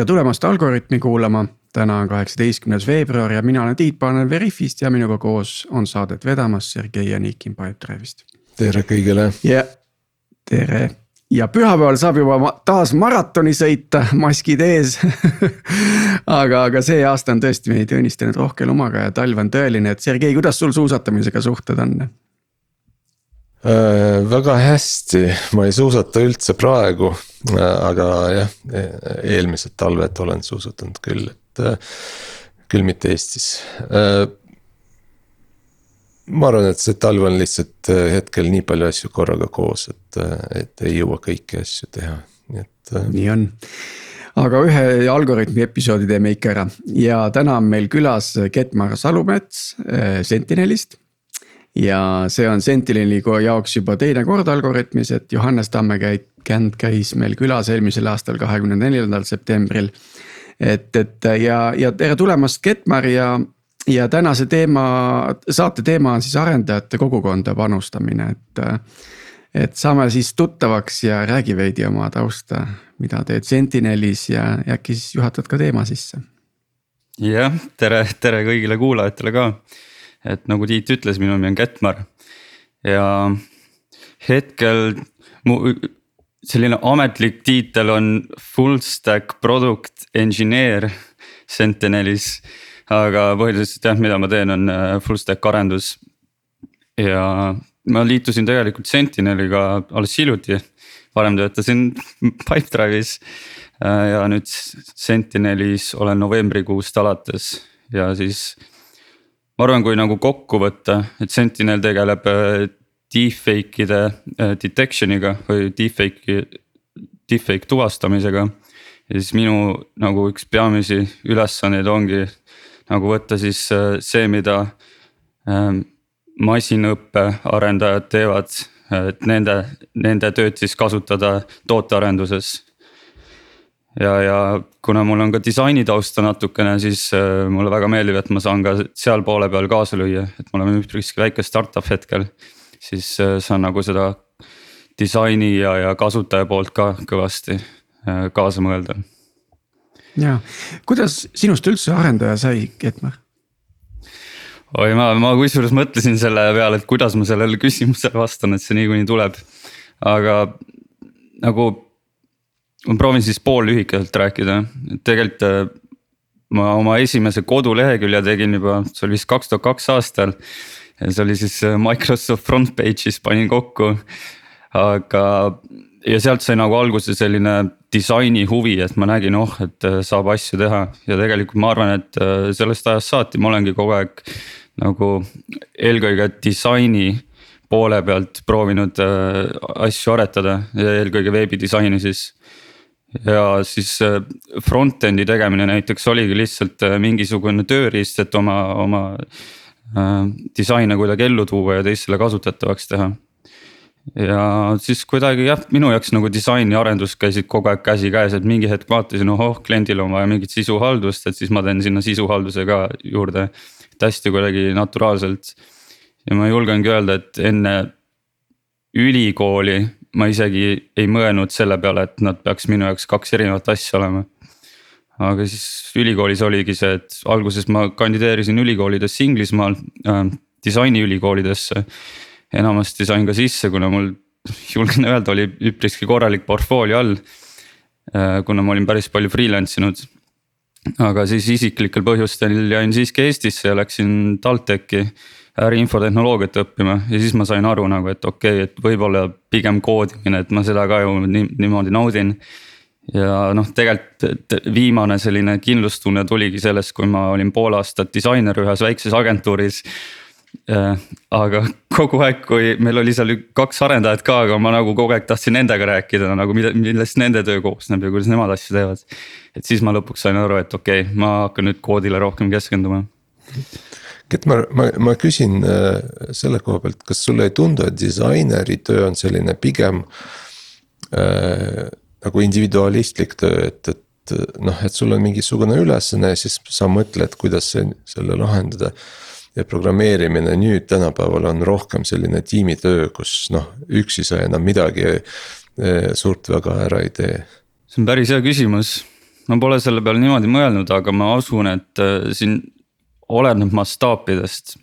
tere tulemast Algorütmi kuulama. täna on kaheksateistkümnes veebruar ja mina olen Tiit Paananen Veriffist ja minuga koos on saadet vedamas Sergei Anikin Pipedrive'ist. tere kõigile. ja tere ja pühapäeval saab juba taas maratoni sõita, maskid ees aga, aga see aasta on tõesti meid õnnistanud rohke lumaga ja talv on tõeline, et Sergei, kuidas sul suusatamisega suhted on? Äh, väga hästi, ma ei suusata üldse praegu, äh, aga jah, e-, eelmised talved olen suusatanud küll, et äh, küll mitte Eestis. ma arvan, et see talv on lihtsalt hetkel nii palju asju korraga koos, et, et ei jõua kõiki asju teha, nii et. nii on aga ühe Algorütmi episoodi teeme ikka ära ja täna on meil külas Ketmar Salumets Sentinelist ja see on Sentineli jaoks juba teine kord Algorütmis, et Johannes Tammekäik käis meil külas eelmisel aastal, kahekümne neljandal septembril. et, et ja, ja tere tulemast, Ketmar ja, ja tänase teema, saate teema on siis arendajate kogukonda panustamine, et. et saame siis tuttavaks ja räägi veidi oma tausta, mida teed Sentinelis ja äkki siis juhatad ka teema sisse. jah, tere, tere kõigile kuulajatele ka et nagu Tiit ütles, minu nimi on Kettmar ja hetkel mu selline ametlik tiitel on full stack product engineer Sentinelis. aga põhiliselt jah, mida ma teen, on äh, full stack arendus. ja ma liitusin tegelikult Sentineliga alles hiljuti, varem töötasin Pipedrive'is. Äh, ja nüüd Sentinelis olen novembrikuust alates ja siis ma arvan, kui nagu kokku võtta, et Sentinel tegeleb äh, deepfake'ide äh, detection'iga või deepfake'i, deepfake tuvastamisega. ja siis minu nagu üks peamisi ülesandeid ongi nagu võtta siis äh, see, mida ähm, masinõppe arendajad teevad, et nende, nende tööd siis kasutada tootearenduses ja, ja kuna mul on ka disaini tausta natukene, siis äh, mulle väga meeldib, et ma saan ka seal poole peal kaasa lüüa, et me oleme üpriski väike startup hetkel. siis äh, saan nagu seda disaini ja, ja kasutaja poolt ka kõvasti äh, kaasa mõelda. ja, kuidas sinust üldse arendaja sai, Ketmar? oi, ma, ma kusjuures mõtlesin selle peale, et kuidas ma sellele küsimusele vastan, et see niikuinii tuleb. aga nagu ma proovin siis poollühikeselt rääkida, et tegelikult äh, ma oma esimese kodulehekülje tegin juba, see oli vist kaks tuhat kaks aastal. see oli siis äh, Microsoft front page'is panin kokku, aga ja sealt sai nagu alguse selline disaini huvi, et ma nägin, oh, et äh, saab asju teha. Ja tegelikult ma arvan, et sellest ajast saati ma olengi kogu aeg nagu eelkõige disaini poole pealt proovinud asju aretada ja eelkõige veebidisaini siis ja siis äh, front-end'i tegemine näiteks oligi lihtsalt äh, mingisugune tööriist, et oma, oma äh, disaine kuidagi ellu tuua ja teistele kasutatavaks teha. ja siis kuidagi jah, minu jaoks nagu disain ja arendus käisid kogu aeg käsikäes, et mingi hetk vaatasin, ohoh, kliendil on vaja mingit sisuhaldust, et siis ma teen sinna sisuhalduse ka juurde. et hästi kuidagi naturaalselt ja ma julgengi öelda, et enne ülikooli ma isegi ei mõelnud selle peale, et nad peaks minu jaoks kaks erinevat asja olema. aga siis ülikoolis oligi see, et alguses ma kandideerisin ülikoolidesse Inglismaal äh,, disainiülikoolidesse. enamasti sain ka sisse, kuna mul julgen öelda, oli üpriski korralik portfoolio all äh,. kuna ma olin päris palju freelance inud. aga siis isiklikel põhjustel jäin siiski Eestisse ja läksin TalTechi äriinfotehnoloogiat õppima ja siis ma sain aru nagu, et okei okay,, et võib-olla pigem koodimine, et ma seda ka ju nii, niimoodi naudin. ja noh, tegelikult viimane selline kindlustunne tuligi sellest, kui ma olin pool aastat disainer ühes väikses agentuuris äh,. aga kogu aeg, kui meil oli seal kaks arendajat ka, aga ma nagu kogu aeg tahtsin nendega rääkida nagu mida, millest nende töö koosneb ja kuidas nemad asju teevad. et siis ma lõpuks sain aru, et okei okay,, ma hakkan nüüd koodile rohkem keskenduma et ma, ma, ma küsin äh, selle koha pealt, kas sulle ei tundu, et disaineri töö on selline pigem äh,. nagu individualistlik töö, et, et noh, et sul on mingisugune ülesanne ja siis sa mõtled, kuidas see, selle lahendada. ja programmeerimine nüüd tänapäeval on rohkem selline tiimitöö, kus noh, üksi sa enam midagi äh, suurt väga ära ei tee. see on päris hea küsimus ma pole selle peale niimoodi mõelnud, aga ma usun, et äh, siin oleneb mastaapidest.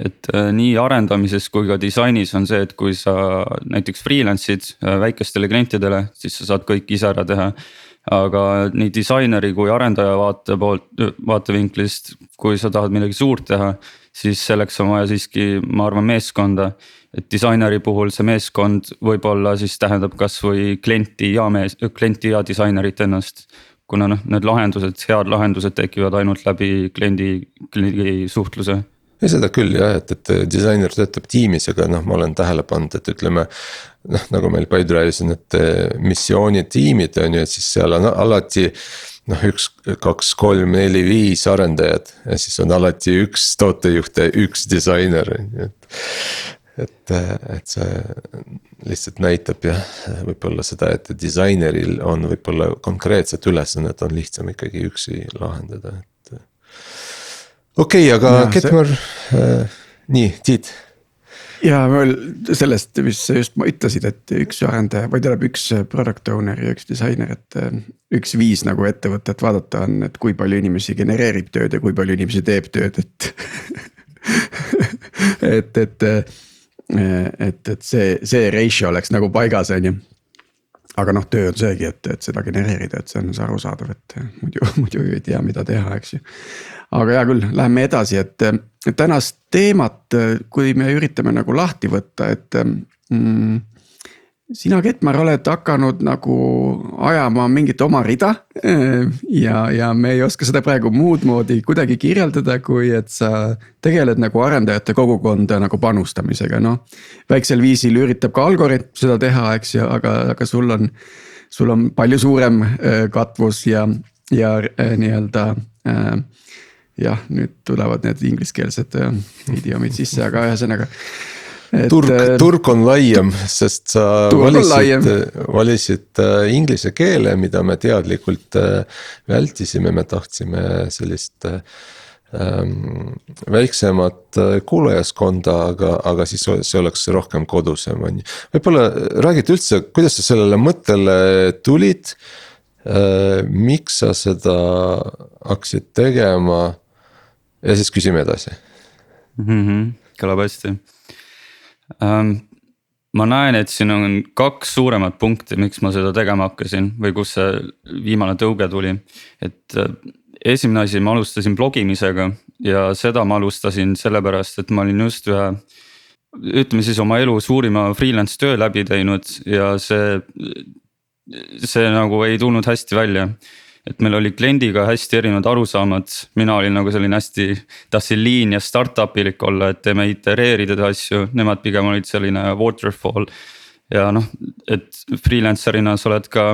et äh, nii arendamises kui ka disainis on see, et kui sa näiteks freelance'id äh, väikestele klientidele, siis sa saad kõik ise ära teha aga nii disaineri kui arendaja vaate poolt, vaatevinklist, kui sa tahad midagi suurt teha, siis selleks on vaja siiski, ma arvan, meeskonda. et disaineri puhul see meeskond võib-olla siis tähendab kasvõi klienti ja mees, klienti ja disainerit ennast. Kuna noh, need lahendused, head lahendused tekivad ainult läbi kliendi, kliendi suhtluse ja seda küll jah, et, et disainer töötab tiimis, aga noh, ma olen tähele pannud, et ütleme. noh, nagu meil Pipedrive'is on need eh, missioonitiimid on ju, et siis seal on alati noh, üks, kaks, kolm, neli, viis arendajat ja siis on alati üks tootejuht ja üks disainer, on ju, et. Et, et see lihtsalt näitab jah, võib-olla seda, et disaineril on võib-olla konkreetset ülesannet on lihtsam ikkagi üksi lahendada, et. okei okay,, aga Ketmar see..., äh, nii, Tiit ja veel sellest, mis sa just ütlesid, et üks arendaja või tähendab üks product owner ja üks disainer, et äh, üks viis nagu ettevõtet vaadata on, et kui palju inimesi genereerib tööd ja kui palju inimesi teeb tööd, et et, et, et, et see, see ratio oleks nagu paigas, on ju aga noh, töö on seegi, et, et seda genereerida, et see on see arusaadav, et muidu, muidu ei tea, mida teha, eks ju. aga hea küll, läheme edasi, et tänast teemat, kui me üritame nagu lahti võtta, et mm, sina, Ketmar, oled hakanud nagu ajama mingit oma rida. ja, ja me ei oska seda praegu muud moodi kuidagi kirjeldada, kui et sa tegeled nagu arendajate kogukonda nagu panustamisega, noh. väiksel viisil üritab ka Algorütm seda teha, eks ju, aga, aga sul on, sul on palju suurem äh, katvus ja, ja äh, nii-öelda äh, jah, nüüd tulevad need ingliskeelsed idioomid sisse, aga ühesõnaga äh, turg on laiem, sest sa valisid, valisid äh, inglise keele, mida me teadlikult äh, vältisime, me tahtsime sellist ähm, väiksemat kuulajaskonda, aga, aga siis see oleks rohkem kodusem, on ju. võib-olla räägid üldse, kuidas sa sellele mõttele tulid äh,? miks sa seda hakkasid tegema? ja siis küsime edasi mm. -hmm, kõlab hästi. Ma näen, et siin on kaks suuremat punkti, miks ma seda tegema hakkasin või kus see viimane tõuge tuli, et äh, esimene asi, ma alustasin blogimisega ja seda ma alustasin sellepärast, et ma olin just ühe. ütleme siis oma elu suurima freelance töö läbi teinud ja see, see nagu ei tulnud hästi välja et meil oli kliendiga hästi erinevad arusaamad, mina olin nagu selline hästi, tahtsin lean ja startup ilik olla, et teeme itereerides asju, nemad pigem olid selline waterfall. ja noh, et freelancer'ina sa oled ka,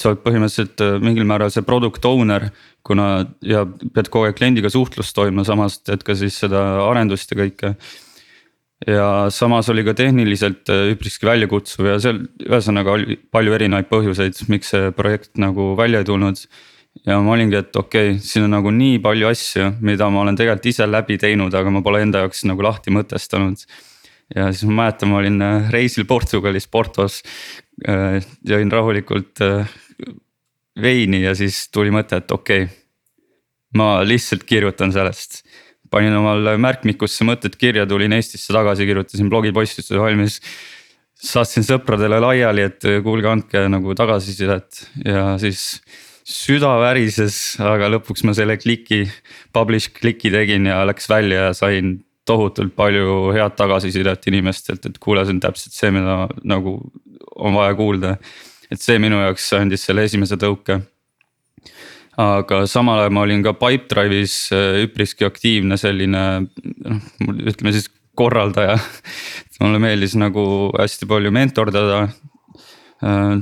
sa oled põhimõtteliselt äh, mingil määral see product owner. kuna ja pead kogu aeg kliendiga suhtlust toimuma, samas teed ka siis seda arendust ja kõike ja samas oli ka tehniliselt äh, üpriski väljakutsuv ja seal ühesõnaga oli palju erinevaid põhjuseid, miks see projekt nagu välja ei tulnud. ja ma olingi, et okei okay,, siin on nagu nii palju asju, mida ma olen tegelikult ise läbi teinud, aga ma pole enda jaoks nagu lahti mõtestanud. ja siis ma mäletan, ma olin äh, reisil Portugalis, Portos. Äh, jõin rahulikult veini ja siis tuli mõte, et okei okay,. ma lihtsalt kirjutan sellest panin omal märkmikusse mõtted kirja, tulin Eestisse tagasi, kirjutasin blogipostituse valmis. saatsin sõpradele laiali, et kuulge, andke nagu tagasisidet ja siis süda värises, aga lõpuks ma selle kliki, publish kliki tegin ja läks välja ja sain tohutult palju head tagasisidet inimestelt, et kuule, see on täpselt see, mida nagu on vaja kuulda. et see minu jaoks andis selle esimese tõuke aga samal ajal ma olin ka Pipedrive'is äh, üpriski aktiivne selline noh, ütleme siis korraldaja. mulle meeldis nagu hästi palju mentordada äh,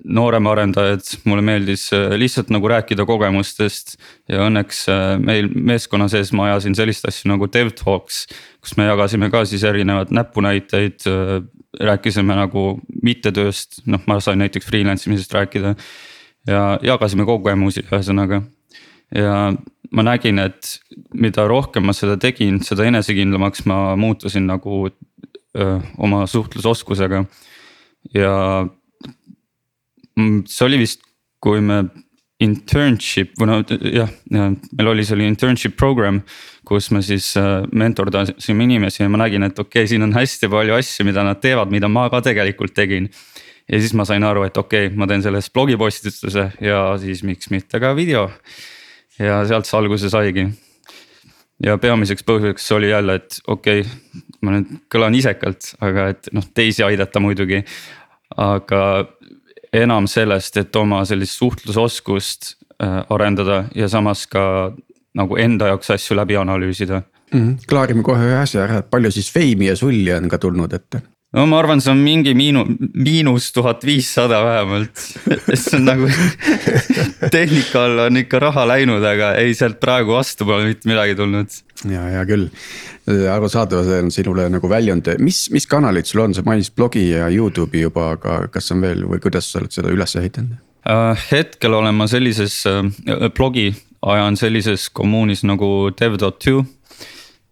noorem arendajad, mulle meeldis äh, lihtsalt nagu rääkida kogemustest. ja õnneks meil meeskonna sees ma ajasin sellist asja nagu DevTalks, kus me jagasime ka siis erinevaid näpunäiteid. rääkisime nagu mittetööst, noh, ma sain näiteks freelance imisest rääkida ja jagasime kogemusi, ühesõnaga. ja ma nägin, et mida rohkem ma seda tegin, seda enesekindlamaks ma muutusin nagu öö, oma suhtlusoskusega. ja see oli vist, kui me internship või no jah, meil oli selline internship program. kus me siis mentordasime inimesi ja ma nägin, et okei okay,, siin on hästi palju asju, mida nad teevad, mida ma ka tegelikult tegin. Ja siis ma sain aru, et okei okay,, ma teen sellest blogipostituse ja siis miks mitte ka video. ja sealt see alguse saigi. ja peamiseks põhjuseks oli jälle, et okei okay,, ma nüüd kõlan isekalt, aga et noh, teisi aidata muidugi. aga enam sellest, et oma sellist suhtlusoskust äh, arendada ja samas ka nagu enda jaoks asju läbi analüüsida mm. -hmm. klaarime kohe ühe asja ära, palju siis feimi ja sulli on ka tulnud ette? No ma arvan, see on mingi miinu-, miinus tuhat viissada vähemalt, see on nagu tehnika alla on ikka raha läinud, aga ei sealt praegu vastu pole mitte midagi tulnud. ja, hea küll, arusaadav, on sinule nagu väljund, mis, mis kanalid sul on, sa mainisid blogi ja Youtube'i juba, aga kas on veel või kuidas sa oled seda üles ehitanud? Uh, hetkel olen ma sellises uh, blogi, ajan sellises kommuunis nagu dev.to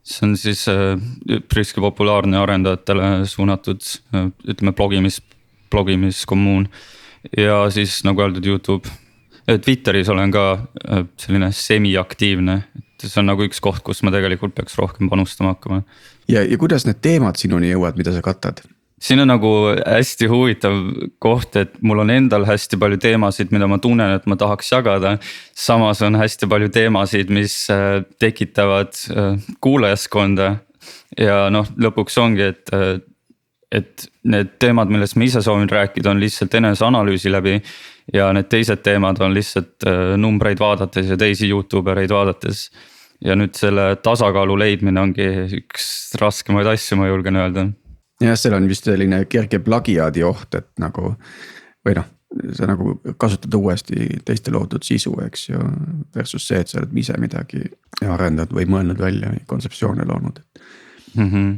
see on siis äh, üpriski populaarne arendajatele suunatud äh, ütleme blogimis, blogimiskommuun. ja siis nagu öeldud, Youtube, Twitteris olen ka äh, selline semiaktiivne, et see on nagu üks koht, kus ma tegelikult peaks rohkem panustama hakkama. ja, ja kuidas need teemad sinuni jõuavad, mida sa katad? Siin on nagu hästi huvitav koht, et mul on endal hästi palju teemasid, mida ma tunnen, et ma tahaks jagada. samas on hästi palju teemasid, mis äh, tekitavad äh, kuulajaskonda ja noh, lõpuks ongi, et äh, et need teemad, millest ma ise soovin rääkida, on lihtsalt eneseanalüüsi läbi. ja need teised teemad on lihtsalt numbreid vaadates ja teisi Youtube ereid vaadates. ja nüüd selle tasakaalu leidmine ongi üks raskemaid asju, ma julgen öelda jah, seal on vist selline kerge plagiaadi oht, et nagu või noh, sa nagu kasutad uuesti teiste loodud sisu, eks ju. Versus see, et sa oled ise midagi arendanud või mõelnud välja, kontseptsioone loonud mm. -hmm.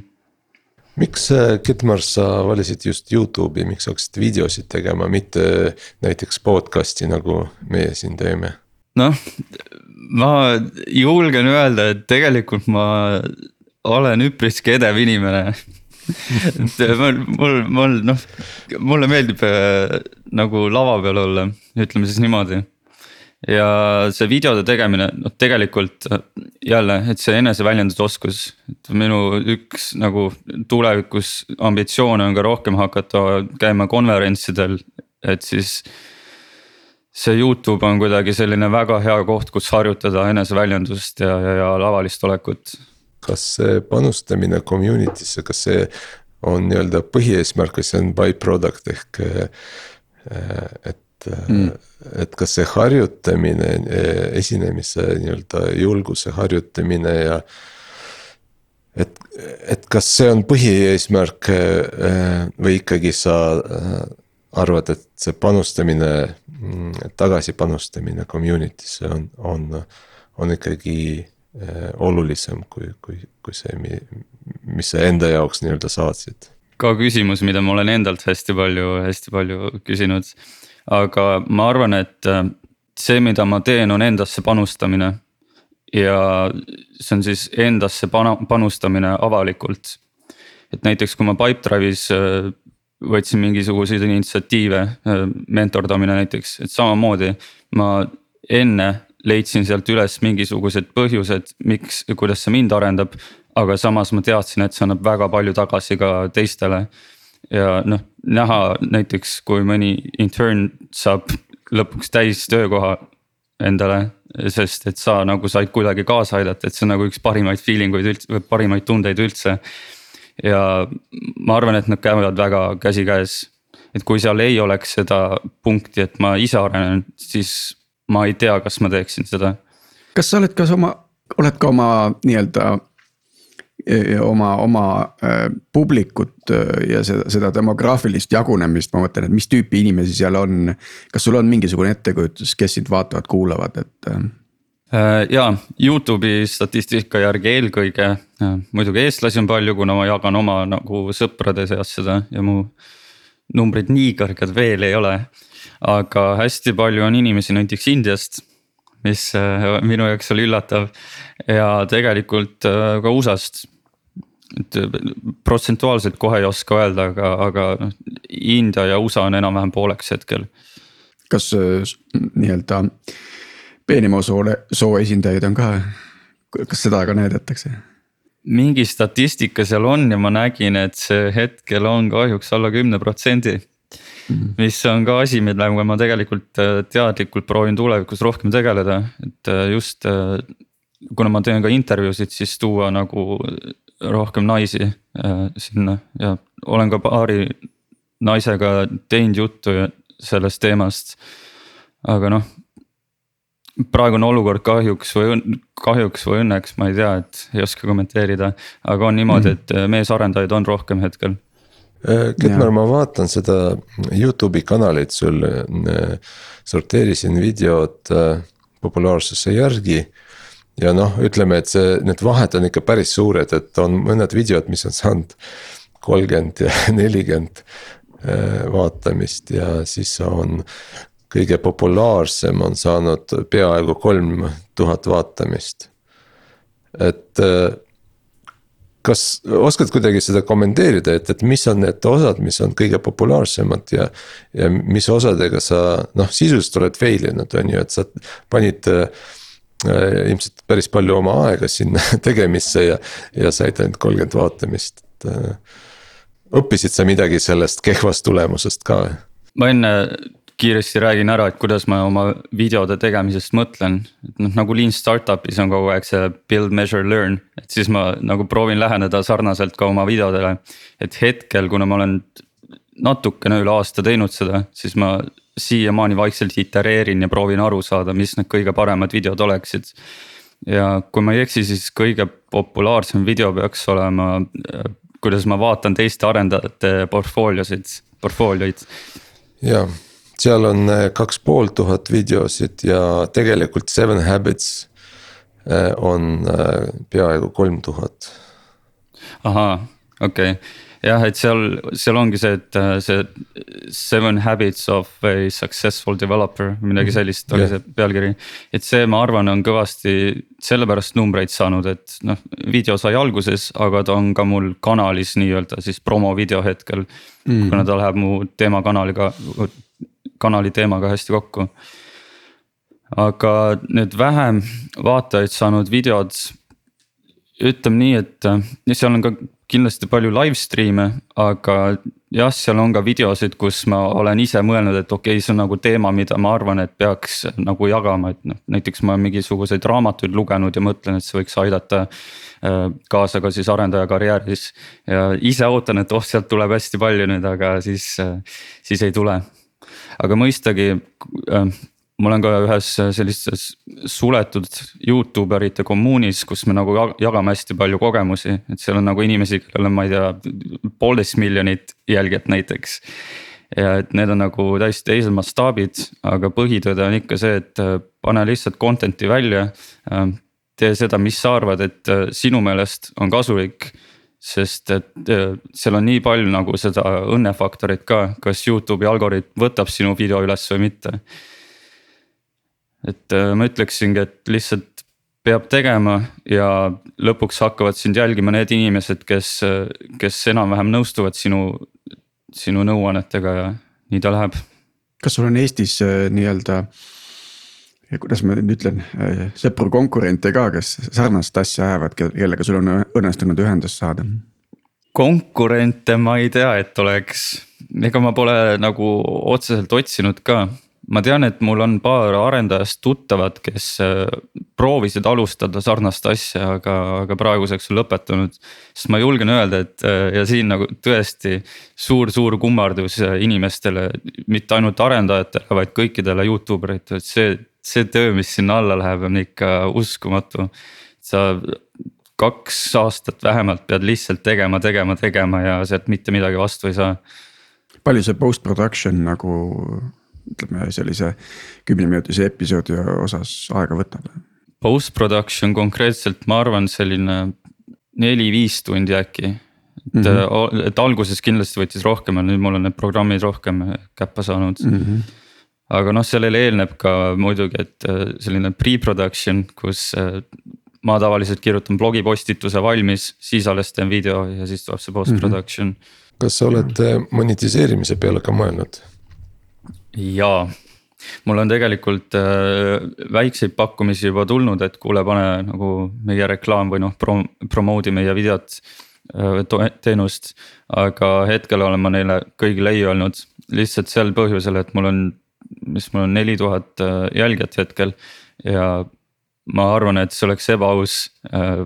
miks äh, Kitmar, sa valisid just Youtube'i, miks hakkasid videosid tegema, mitte näiteks podcast'i nagu meie siin teeme? noh, ma julgen öelda, et tegelikult ma olen üpriski edev inimene et mul, mul, mul noh, mulle meeldib äh, nagu lava peal olla, ütleme siis niimoodi. ja see videode tegemine, noh tegelikult jälle, et see eneseväljendusoskus, et minu üks nagu tulevikus ambitsioone on ka rohkem hakata käima konverentsidel, et siis see Youtube on kuidagi selline väga hea koht, kus harjutada eneseväljendust ja, ja, ja lavalist olekut kas see panustamine community'sse, kas see on nii-öelda põhieesmärk või see on by-product ehk et mm., et kas see harjutamine, esinemise nii-öelda julguse harjutamine ja. et, et kas see on põhieesmärk või ikkagi sa arvad, et see panustamine, tagasi panustamine community'sse on, on, on ikkagi olulisem kui, kui, kui see, mis sa enda jaoks nii-öelda saatsid? ka küsimus, mida ma olen endalt hästi palju, hästi palju küsinud. aga ma arvan, et äh, see, mida ma teen, on endasse panustamine. ja see on siis endasse pana-, panustamine avalikult. et näiteks, kui ma Pipedrive'is äh, võtsin mingisuguseid initsiatiive, mentordamine näiteks, et samamoodi ma enne leidsin sealt üles mingisugused põhjused, miks ja kuidas see mind arendab. aga samas ma teadsin, et see annab väga palju tagasi ka teistele. ja noh, näha näiteks, kui mõni intern saab lõpuks täis töökoha endale. sest et sa nagu said kuidagi kaasa aidata, et see on nagu üks parimaid feeling uid üldse või parimaid tundeid üldse. ja ma arvan, et nad käivad väga käsikäes et kui seal ei oleks seda punkti, et ma ise arenen, siis ma ei tea, kas ma teeksin seda. kas sa oled, kas oma, oled ka oma nii-öelda e, oma, oma äh, publikut äh, ja seda, seda demograafilist jagunemist, ma mõtlen, et mis tüüpi inimesi seal on. kas sul on mingisugune ettekujutus, kes sind vaatavad, kuulavad, et äh...? äh ja Youtube'i statistika järgi eelkõige muidugi eestlasi on palju, kuna ma jagan oma nagu sõprade seas seda ja mu numbrid nii kõrged veel ei ole aga hästi palju on inimesi näiteks Indiast, mis äh, minu jaoks oli üllatav ja tegelikult äh, ka USA-st. et äh, protsentuaalselt kohe ei oska öelda, aga, aga noh India ja USA on enam-vähem pooleks hetkel kas nii-öelda peenema soole, soo esindajaid on ka, kas seda ka näidatakse? mingi statistika seal on ja ma nägin, et see hetkel on kahjuks alla kümne protsendi. Mis on ka asi, millega ma tegelikult äh, teadlikult proovin tulevikus rohkem tegeleda, et äh, just. kuna ma teen ka intervjuusid, siis tuua nagu rohkem naisi äh, sinna ja olen ka paari naisega teinud juttu sellest teemast. aga noh praegune olukord kahjuks või kahjuks või õnneks, ma ei tea, et ei oska kommenteerida, aga on niimoodi, et äh, meesarendajaid on rohkem hetkel. Ketmar, ma vaatan seda Youtube'i kanalit sul, sorteerisin videod äh, populaarsuse järgi. ja noh, ütleme, et see, need vahed on ikka päris suured, et on mõned videod, mis on saanud kolmkümmend ja nelikümmend äh, vaatamist ja siis on. kõige populaarsem on saanud peaaegu kolm tuhat vaatamist. et äh, kas oskad kuidagi seda kommenteerida, et, et mis on need osad, mis on kõige populaarsemad ja. ja mis osadega sa noh, sisuliselt oled fail inud, on ju, et sa panid äh, ilmselt päris palju oma aega sinna tegemisse ja, ja said ainult kolmkümmend vaatamist, et äh,. õppisid sa midagi sellest kehvast tulemusest ka ma enne kiiresti räägin ära, et kuidas ma oma videode tegemisest mõtlen, et noh nagu lean startup'is on kogu aeg see build, measure, learn, et siis ma nagu proovin läheneda sarnaselt ka oma videodele. et hetkel, kuna ma olen natukene üle aasta teinud seda, siis ma siiamaani vaikselt itereerin ja proovin aru saada, mis need kõige paremad videod oleksid. ja kui ma ei eksi, siis kõige populaarsem video peaks olema, kuidas ma vaatan teiste arendajate portfooliosid, portfoolioid jaa, seal on äh, kaks pool tuhat videosid ja tegelikult Seven Habits äh, on äh, peaaegu kolm tuhat. ahaa, okei okay. jah, et seal, seal ongi see, et see seven habits of a successful developer, midagi sellist oli Jah. see pealkiri. et see, ma arvan, on kõvasti sellepärast numbreid saanud, et noh, video sai alguses, aga ta on ka mul kanalis nii-öelda siis promovideo hetkel mm.. kuna ta läheb mu teemakanaliga, kanali teemaga hästi kokku. aga need vähem vaatajaid saanud videod ütleme nii, et äh, seal on ka kindlasti palju live stream'e, aga jah, seal on ka videosid, kus ma olen ise mõelnud, et okei okay,, see on nagu teema, mida ma arvan, et peaks nagu jagama, et noh, näiteks ma olen mingisuguseid raamatuid lugenud ja mõtlen, et see võiks aidata. äh, kaasa ka siis arendaja karjääris ja ise ootan, et oh, sealt tuleb hästi palju nüüd, aga siis, siis ei tule. Aga mõistagi äh, ma olen ka ühes sellises suletud Youtube erite kommuunis, kus me nagu jag- jagame hästi palju kogemusi, et seal on nagu inimesi, kellel on, ma ei tea, poolteist miljonit jälgijat näiteks. ja et need on nagu täiesti teised mastaabid, aga põhitõde on ikka see, et äh, pane lihtsalt content'i välja. tee seda, mis sa arvad, et äh, sinu meelest on kasulik sest et äh, seal on nii palju nagu seda õnnefaktorit ka, kas Youtube'i algoritm võtab sinu video üles või mitte et äh, ma ütleksingi, et lihtsalt peab tegema ja lõpuks hakkavad sind jälgima need inimesed, kes, kes enam-vähem nõustuvad sinu, sinu nõuannetega ja nii ta läheb. kas sul on Eestis äh, nii-öelda, kuidas ma nüüd ütlen, äh, sõpru konkurente ka, kes sarnast asja ajavad, kellega sul on õnnestunud ühendust saada? konkurente ma ei tea, et oleks, ega ma pole nagu otseselt otsinud ka ma tean, et mul on paar arendajast tuttavat, kes äh, proovisid alustada sarnast asja, aga, aga praeguseks on lõpetanud. sest ma julgen öelda, et äh, ja siin nagu tõesti suur-suur kummardus inimestele, mitte ainult arendajatele, vaid kõikidele Youtube eritele, et see, see töö, mis sinna alla läheb, on ikka uskumatu. sa kaks aastat vähemalt pead lihtsalt tegema, tegema, tegema ja sealt mitte midagi vastu ei saa. palju see post-production nagu ütleme sellise kümneminutise episoodi osas aega võtab? Post-production konkreetselt, ma arvan, selline neli-viis tundi äkki. et mm, -hmm. et alguses kindlasti võttis rohkem ja nüüd mul on need programmid rohkem käppa saanud mm. -hmm. Aga noh, sellele eelneb ka muidugi, et äh, selline pre-production, kus äh, ma tavaliselt kirjutan blogipostituse valmis, siis alles teen video ja siis tuleb see post-production mm. -hmm. kas sa oled monetiseerimise peale ka mõelnud? jaa, mul on tegelikult äh, väikseid pakkumisi juba tulnud, et kuule, pane nagu meie reklaam või noh prom-, promote'i meie videot äh,, teenust. aga hetkel olen ma neile kõigile ei öelnud, lihtsalt sel põhjusel, et mul on, mis mul on neli tuhat äh, jälgijat hetkel ja ma arvan, et see oleks ebaaus äh,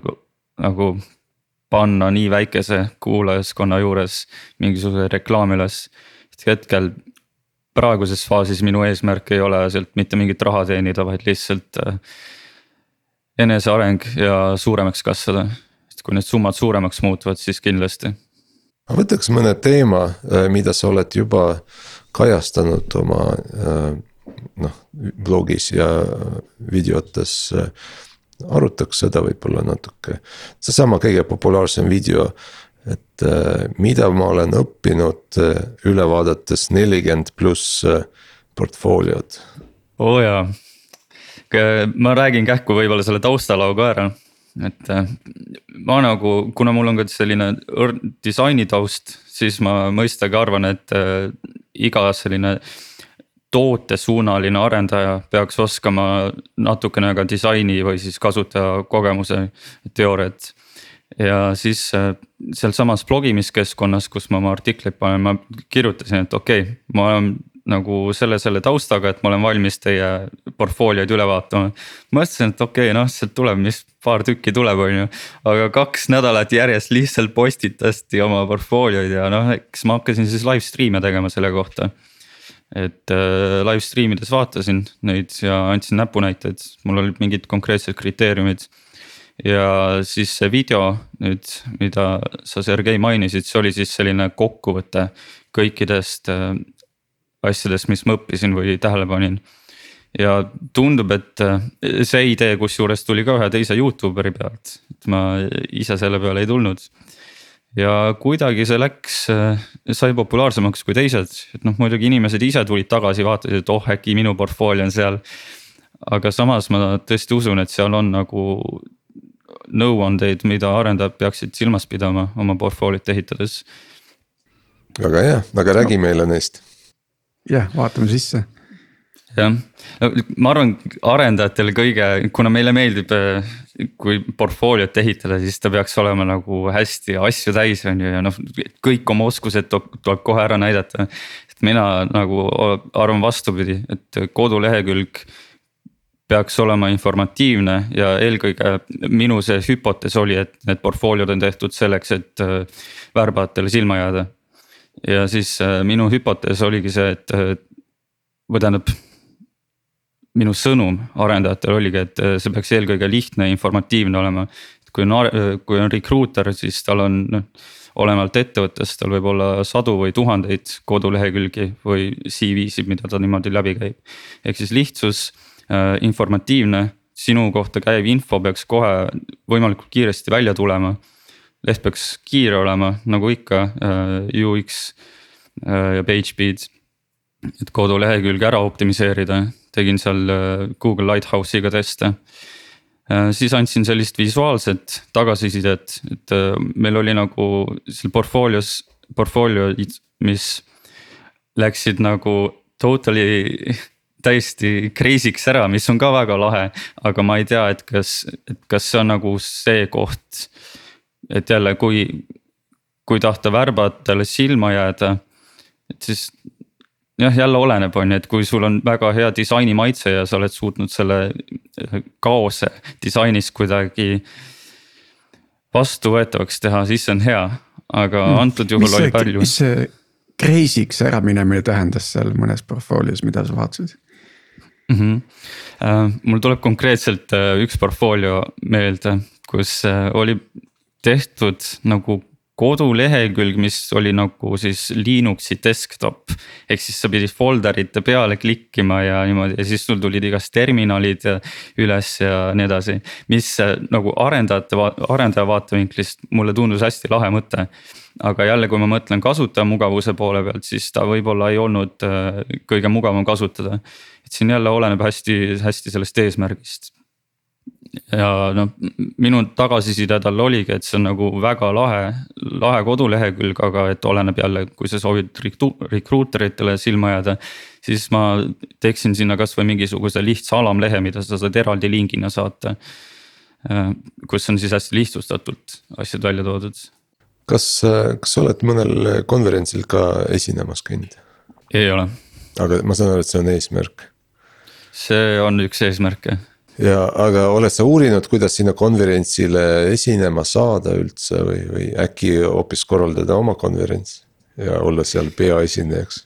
nagu panna nii väikese kuulajaskonna juures mingisuguse reklaami üles. hetkel praeguses faasis minu eesmärk ei ole sealt mitte mingit raha teenida, vaid lihtsalt äh, eneseareng ja suuremaks kasvada. et kui need summad suuremaks muutuvad, siis kindlasti. võtaks mõne teema, äh, mida sa oled juba kajastanud oma äh, noh, blogis ja videotes. arutaks seda võib-olla natuke, seesama kõige populaarsem video et äh, mida ma olen õppinud äh, üle vaadates nelikümmend pluss äh, portfooliod. oo oh jaa, ma räägin kähku võib-olla selle taustaloo ka ära et ma nagu, kuna mul on ka selline disaini taust, siis ma mõistagi arvan, et iga selline tootesuunaline arendaja peaks oskama natukene ka disaini või siis kasutajakogemuse teooriat. Ja siis äh, sealsamas blogimiskeskkonnas, kus ma oma artikleid panen, ma kirjutasin, et okei okay,, ma olen nagu selle, selle taustaga, et ma olen valmis teie portfoolioid üle vaatama. mõtlesin, et okei okay,, noh sealt tuleb, mis paar tükki tuleb, on ju. aga kaks nädalat järjest lihtsalt postitati oma portfoolioid ja noh, eks ma hakkasin siis live stream'e tegema selle kohta. et äh, live stream ides vaatasin neid ja andsin näpunäiteid, mul olid mingid konkreetsed kriteeriumid ja siis see video nüüd, mida sa Sergei mainisid, see oli siis selline kokkuvõte kõikidest äh, asjadest, mis ma õppisin või tähele panin. ja tundub, et äh, see idee kusjuures tuli ka ühe teise Youtuberi pealt, et ma ise selle peale ei tulnud. ja kuidagi see läks, äh, sai populaarsemaks kui teised, et noh, muidugi inimesed ise tulid tagasi, vaatasid, et oh äkki minu portfoolio on seal aga samas ma tõesti usun, et seal on nagu nõuandeid, mida arendajad peaksid silmas pidama oma portfooliot ehitades. väga hea, aga räägi no. meile neist. Jah, vaatame sisse. jah, no ma arvan, arendajatel kõige, kuna meile meeldib, kui portfooliot ehitada, siis ta peaks olema nagu hästi asju täis, on ju, ja noh, kõik oma oskused tuleb kohe ära näidata. et mina nagu arvan vastupidi, et kodulehekülg peaks olema informatiivne ja eelkõige minu see hüpotees oli, et need portfooliod on tehtud selleks, et äh, värbajatele silma jääda. Ja siis äh, minu hüpotees oligi see, et äh, või tähendab. minu sõnum arendajatele oligi, et see peaks eelkõige lihtne ja informatiivne olema. kui on, kui on recruiter, siis tal on noh olenevalt ettevõttest, tal võib olla sadu või tuhandeid kodulehekülgi või CV-sid, mida ta niimoodi läbi käib. ehk siis lihtsus Äh, informatiivne, sinu kohta käiv info peaks kohe võimalikult kiiresti välja tulema. Leht peaks kiire olema, nagu ikka äh, UX äh, ja PageSpeed. et kodulehekülge ära optimiseerida, tegin seal Google Lighthouse'iga teste siis andsin sellist visuaalset tagasisidet, et meil oli nagu seal portfoolios, portfoolioid, mis läksid nagu totally täiesti crazy'ks ära, mis on ka väga lahe, aga ma ei tea, et kas, et kas see on nagu see koht. Et jälle, kui, kui tahta värbajatele silma jääda, et siis jah, jälle oleneb, on ju, et kui sul on väga hea disainimaitse ja sa oled suutnud selle eh, kaose disainis kuidagi vastuvõetavaks teha, siis see on hea, aga mm. antud juhul mis oli see, palju. mis see crazy'ks ära minemine tähendas seal mõnes portfoolios, mida sa vaatasid? mm. -hmm. mul tuleb konkreetselt äh, üks portfoolio meelde, kus äh, oli tehtud nagu kodulehekülg, mis oli nagu siis Linuxi desktop. ehk siis sa pidid folder'ite peale klikkima ja niimoodi ja siis sul tulid igast terminalid üles ja nii edasi. mis nagu arendajate, arendaja vaatevinklist mulle tundus hästi lahe mõte. aga jälle, kui ma mõtlen kasutajamugavuse poole pealt, siis ta võib-olla ei olnud kõige mugavam kasutada et siin jälle oleneb hästi, hästi sellest eesmärgist. Ja noh, minu tagasiside talle oligi, et see on nagu väga lahe, lahe kodulehekülg, aga et oleneb jälle, kui sa soovid recruiter itele silma jääda. siis ma teeksin sinna kasvõi mingisuguse lihtsa alamlehe, mida sa saad eraldi lingina saata. Äh, kus on siis hästi lihtsustatult asjad välja toodud. kas, kas sa oled mõnel konverentsil ka esinemas käinud? ei ole. aga ma saan aru, et see on eesmärk. see on üks eesmärke ja aga oled sa uurinud, kuidas sinna konverentsile esinema saada üldse või, või äkki hoopis korraldada oma konverents ja olla seal peaesinejaks?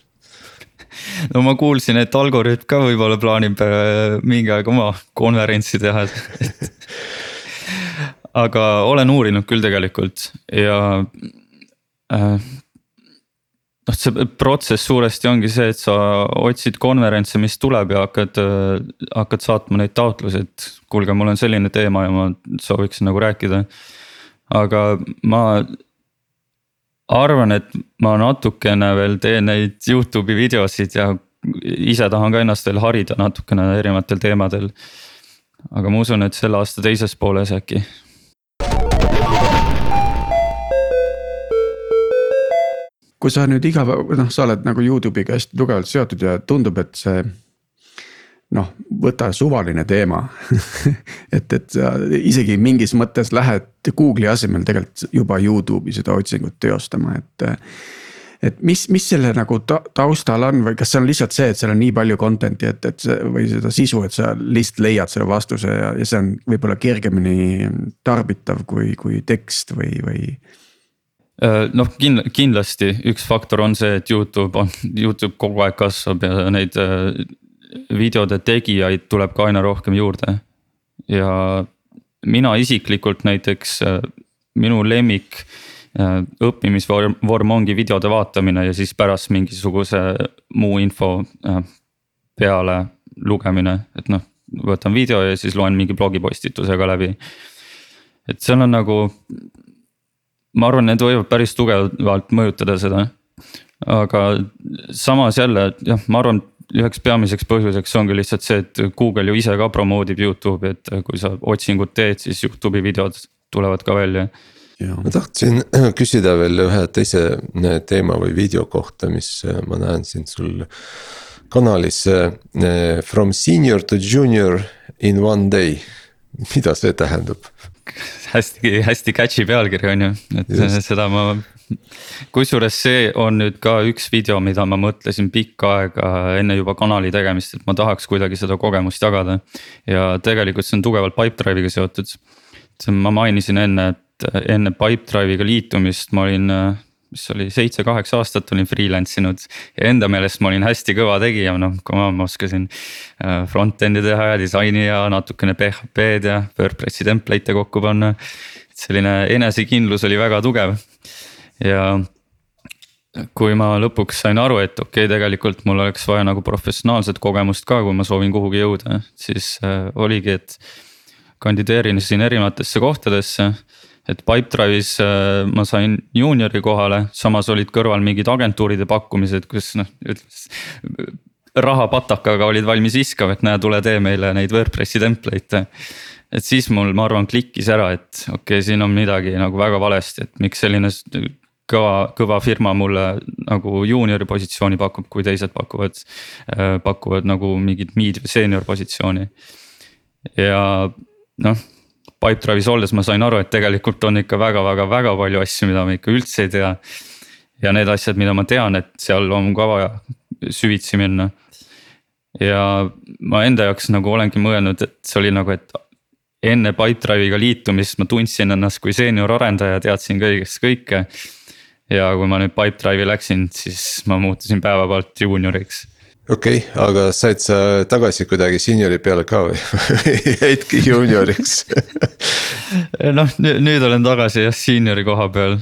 no ma kuulsin, et Algorütm ka võib-olla plaanib äh, mingi aeg oma konverentsi teha aga olen uurinud küll tegelikult ja äh, noh, see protsess suuresti ongi see, et sa otsid konverentse, mis tuleb ja hakkad, hakkad saatma neid taotlusi, et kuulge, mul on selline teema ja ma sooviksin nagu rääkida. aga ma arvan, et ma natukene veel teen neid Youtube'i videosid ja ise tahan ka ennast veel harida natukene erinevatel teemadel. aga ma usun, et selle aasta teises pooles äkki kui sa nüüd iga päev, noh, sa oled nagu Youtube'iga hästi tugevalt seotud ja tundub, et see noh, võta suvaline teema et, et sa isegi mingis mõttes lähed Google'i asemel tegelikult juba Youtube'i seda otsingut teostama, et. et mis, mis selle nagu ta, taustal on või kas see on lihtsalt see, et seal on nii palju content'i, et, et see või seda sisu, et sa lihtsalt leiad selle vastuse ja, ja see on võib-olla kergemini tarbitav kui, kui tekst või, või noh, kind-, kindlasti üks faktor on see, et Youtube on, Youtube kogu aeg kasvab ja neid äh, videode tegijaid tuleb ka aina rohkem juurde. ja mina isiklikult näiteks, äh, minu lemmik õppimisvorm, vorm ongi videode vaatamine ja siis pärast mingisuguse muu info peale lugemine, et noh, võtan video ja siis loen mingi blogipostituse ka läbi. et seal on nagu ma arvan, need võivad päris tugevalt mõjutada seda. aga samas jälle jah, ma arvan, üheks peamiseks põhjuseks ongi lihtsalt see, et Google ju ise ka promote ib Youtube'i, et kui sa otsingut teed, siis Youtube'i videod tulevad ka välja. ma tahtsin küsida veel ühe teise äh, teema või video kohta, mis äh, ma näen siin sul kanalis äh, from senior to junior in one day, mida see tähendab? hästi, hästi catchy pealkiri on ju, et Just. seda ma. kusjuures see on nüüd ka üks video, mida ma mõtlesin pikka aega enne juba kanali tegemist, et ma tahaks kuidagi seda kogemust jagada. ja tegelikult see on tugevalt Pipedrive'iga seotud. ma mainisin enne, et enne Pipedrive'iga liitumist ma olin mis oli seitse-kaheksa aastat olin freelance inud ja enda meelest ma olin hästi kõva tegija, noh, kui ma, ma oskasin äh, front-end'i teha ja disaini ja natukene PHP-d ja WordPressi template'e kokku panna. et selline enesekindlus oli väga tugev ja kui ma lõpuks sain aru, et okei okay,, tegelikult mul oleks vaja nagu professionaalset kogemust ka, kui ma soovin kuhugi jõuda, siis äh, oligi, et kandideerin siin erinevatesse kohtadesse et Pipedrive'is äh, ma sain juuniori kohale, samas olid kõrval mingid agentuuride pakkumised, kus noh, rahapatakaga olid valmis viskama, et näe, tule tee meile neid WordPressi template'e. et siis mul, ma arvan, klikkis ära, et okei okay,, siin on midagi nagu väga valesti, et miks selline kõva, kõva firma mulle nagu juuniori positsiooni pakub, kui teised pakuvad, äh, pakuvad nagu mingit mid või senior positsiooni. ja noh Pipedrive'is olles ma sain aru, et tegelikult on ikka väga-väga-väga palju asju, mida ma ikka üldse ei tea. ja need asjad, mida ma tean, et seal on ka vaja süvitsi minna. ja ma enda jaoks nagu olengi mõelnud, et see oli nagu, et enne Pipedrive'iga liitumist ma tundsin ennast kui seenior arendaja, teadsin kõigest kõike. ja kui ma nüüd Pipedrive'i läksin, siis ma muutusin päevapealt juunioriks okei okay,, aga said sa tagasi kuidagi seniori peale ka või jäidki juunioriks noh, nüüd olen tagasi jah seniori koha peal,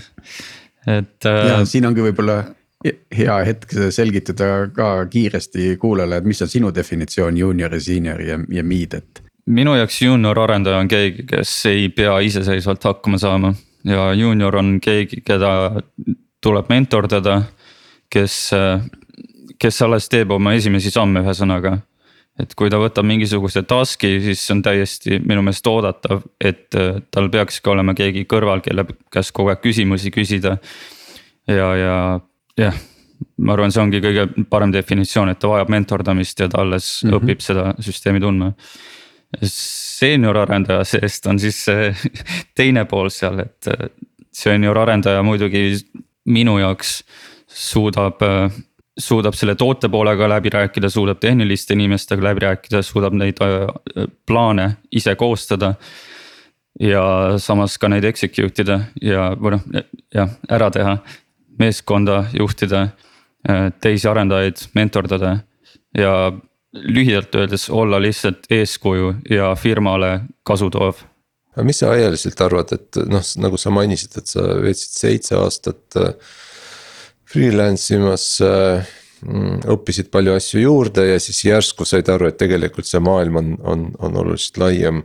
et. ja äh, siin ongi võib-olla hea hetk selgitada ka kiiresti kuulajale, et mis on sinu definitsioon juuniori, seniori ja, ja mid, et. minu jaoks juunior arendaja on keegi, kes ei pea iseseisvalt hakkama saama ja juunior on keegi, keda tuleb mentordada, kes kes alles teeb oma esimesi samme, ühesõnaga. et kui ta võtab mingisuguse task'i, siis on täiesti minu meelest oodatav, et äh, tal peakski olema keegi kõrval, kelle käest kogu aeg küsimusi küsida. ja, ja jah, ma arvan, see ongi kõige parem definitsioon, et ta vajab mentordamist ja ta alles mm -hmm. õpib seda süsteemi tundma. Senior arendaja seest on siis see teine pool seal, et äh, senior arendaja muidugi minu jaoks suudab suudab selle toote poolega läbi rääkida, suudab tehniliste inimestega läbi rääkida, suudab neid plaane ise koostada. ja samas ka neid execute ida ja, või noh, jah, ära teha, meeskonda juhtida, teisi arendajaid mentordada ja lühidalt öeldes olla lihtsalt eeskuju ja firmale kasu toov aga mis sa aialiselt arvad, et noh, nagu sa mainisid, et sa veetsid seitse aastat äh, freelance imas äh, mm, õppisid palju asju juurde ja siis järsku said aru, et tegelikult see maailm on, on, on oluliselt laiem.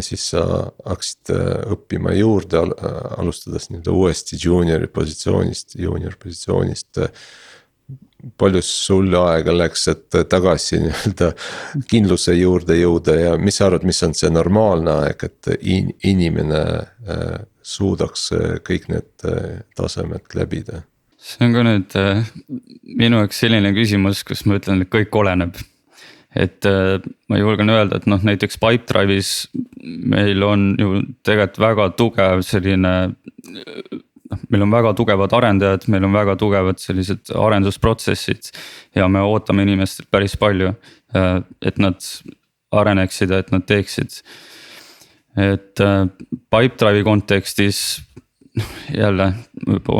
siis sa hakkasid äh, õppima juurde, alustades nii-öelda uuesti juuniori positsioonist, juunior positsioonist. palju sul aega läks, et tagasi nii-öelda kindluse juurde jõuda ja mis sa arvad, mis on see normaalne aeg, et in, inimene suudaks kõik need tasemed läbida see on ka nüüd äh, minu jaoks selline küsimus, kus ma ütlen, et kõik oleneb. et äh, ma julgen öelda, et noh, näiteks Pipedrive'is meil on ju tegelikult väga tugev selline. noh, meil on väga tugevad arendajad, meil on väga tugevad sellised arendusprotsessid ja me ootame inimestelt päris palju, äh, et nad areneksid ja et nad teeksid. et Pipedrive'i kontekstis jälle,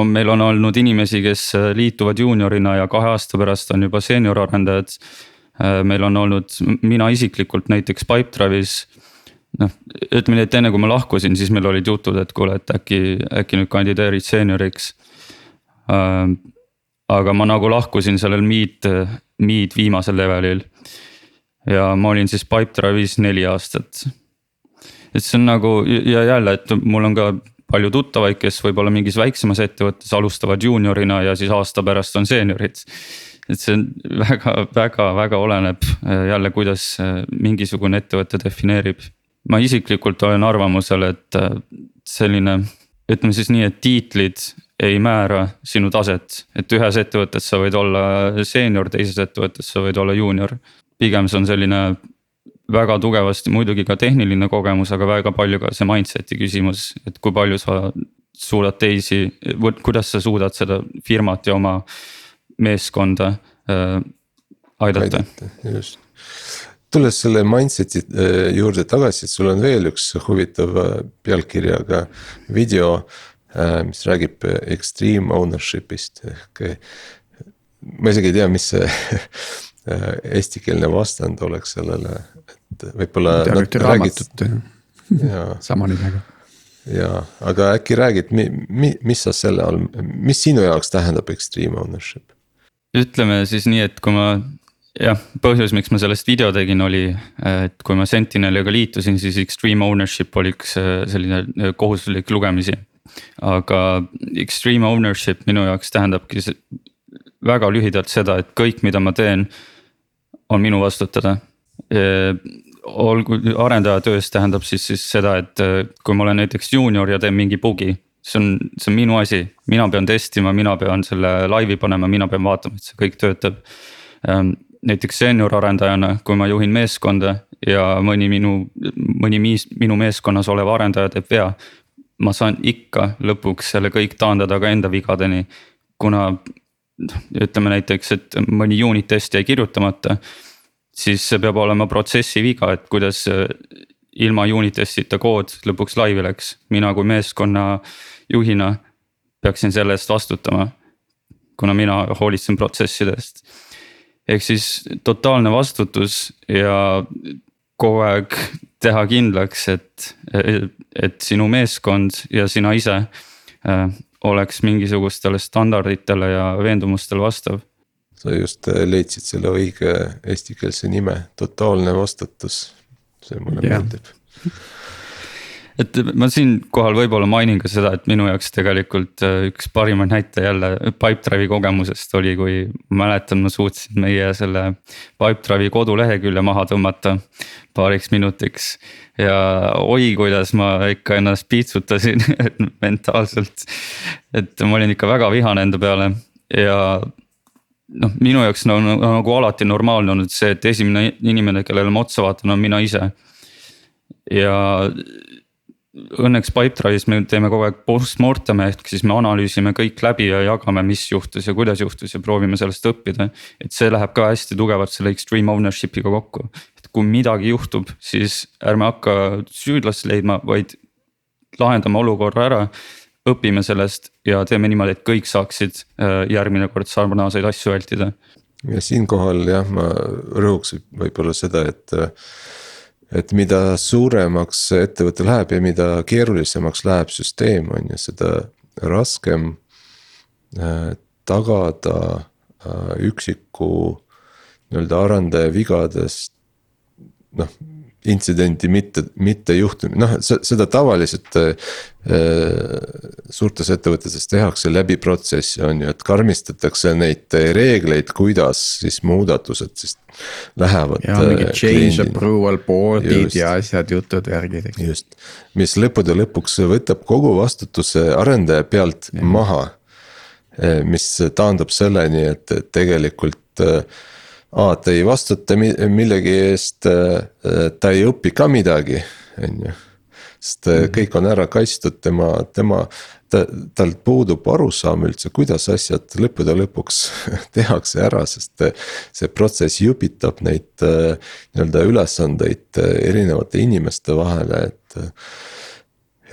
meil on olnud inimesi, kes äh, liituvad juuniorina ja kahe aasta pärast on juba seenior arendajad. Äh, meil on olnud, mina isiklikult näiteks Pipedrive'is noh, ütleme nii, et enne kui ma lahkusin, siis meil olid jutud, et kuule, et äkki, äkki nüüd kandideerid seenioriks. Äh, aga ma nagu lahkusin sellel meet, meet viimasel levelil. ja ma olin siis Pipedrive'is neli aastat. et see on nagu ja jälle, et mul on ka palju tuttavaid, kes võib-olla mingis väiksemas ettevõttes alustavad juuniorina ja siis aasta pärast on seeniorid. et see on väga, väga, väga oleneb äh, jälle, kuidas äh, mingisugune ettevõte defineerib. ma isiklikult olen arvamusel, et äh, selline, ütleme siis nii, et tiitlid ei määra sinu taset, et ühes ettevõttes sa võid olla seenior, teises ettevõttes sa võid olla juunior. pigem see on selline väga tugevasti muidugi ka tehniline kogemus, aga väga palju ka see mindset'i küsimus, et kui palju sa suudad teisi, kuidas sa suudad seda firmat ja oma meeskonda äh, aidata. just, tulles selle mindset'i äh, juurde tagasi, et sul on veel üks huvitav äh, pealkirjaga video äh,, mis räägib extreme ownership'ist ehk ma isegi ei tea, mis see eestikeelne vastand oleks sellele, et võib-olla. raamatut sama nimega. ja, aga äkki räägid, mi-, mi-, mis sa selle all, mis sinu jaoks tähendab extreme ownership? ütleme siis nii, et kui ma jah, põhjus, miks ma sellest video tegin, oli, et kui ma Sentineliga liitusin, siis extreme ownership oli üks äh, selline äh, kohustuslik lugemisi. aga extreme ownership minu jaoks tähendabki väga lühidalt seda, et kõik, mida ma teen, on minu vastutada olgu arendaja töös tähendab siis, siis seda, et kui ma olen näiteks juunior ja teen mingi bugi. see on, see on minu asi, mina pean testima, mina pean selle laivi panema, mina pean vaatama, et see kõik töötab. Näiteks seenior arendajana, kui ma juhin meeskonda ja mõni minu, mõni miis, minu meeskonnas olev arendaja teeb vea. ma saan ikka lõpuks selle kõik taandada ka enda vigadeni, kuna ütleme näiteks, et mõni unit test jäi kirjutamata siis see peab olema protsessi viga, et kuidas ilma unit test'ita kood lõpuks laivi läks, mina kui meeskonna juhina peaksin selle eest vastutama. kuna mina hoolitsen protsessidest. ehk siis totaalne vastutus ja kogu aeg teha kindlaks, et, et sinu meeskond ja sina ise äh, oleks mingisugustele standarditele ja veendumustele vastav sa just äh, leidsid selle õige eestikeelse nime, totaalne vastutus, see mulle yeah. meeldib. Et ma siinkohal võib-olla mainin ka seda, et minu jaoks tegelikult äh, üks parimaid näite jälle Pipedrive'i kogemusest oli, kui mäletan, ma suutsin meie selle Pipedrive'i kodulehekülje maha tõmmata paariks minutiks. ja oi, kuidas ma ikka ennast piitsutasin mentaalselt. et ma olin ikka väga vihane enda peale ja noh, minu jaoks on nagu, nagu alati normaalne olnud see, et esimene inimene, kellele ma otsa vaatan, on mina ise. ja õnneks Pipedrive'is me teeme kogu aeg postmortem'e ehk siis me analüüsime kõik läbi ja jagame, mis juhtus ja kuidas juhtus ja proovime sellest õppida. et see läheb ka hästi tugevalt selle extreme ownership'iga kokku, et kui midagi juhtub, siis ärme hakka süüdlast leidma, vaid lahendame olukorra ära õpime sellest ja teeme niimoodi, et kõik saaksid äh, järgmine kord sarnaseid asju vältida. ja siinkohal jah, ma rõhuks võib-olla seda, et et mida suuremaks ettevõte läheb ja mida keerulisemaks läheb süsteem, on ju, seda raskem äh, tagada äh, üksiku nii-öelda arendaja vigadest noh intsidenti mitte, mitte juhtumine, noh seda tavaliselt äh, suurtes ettevõtetes tehakse läbi protsessi, on ju, et karmistatakse neid reegleid, kuidas siis muudatused siis lähevad. ja mingid äh, change approval board'id ja asjad, jutud, värgid, eks. just, mis lõppude lõpuks võtab kogu vastutuse arendaja pealt ja. maha. Äh, mis taandub selleni, et tegelikult äh, aa, ta ei vastuta millegi eest, äh, ta ei õpi ka midagi, on ju. sest mm -hmm. kõik on ära kaitstud, tema, tema, ta, tal puudub arusaam üldse, kuidas asjad lõppude lõpuks tehakse ära, sest see protsess jupitab neid nii-öelda ülesandeid erinevate inimeste vahele, et.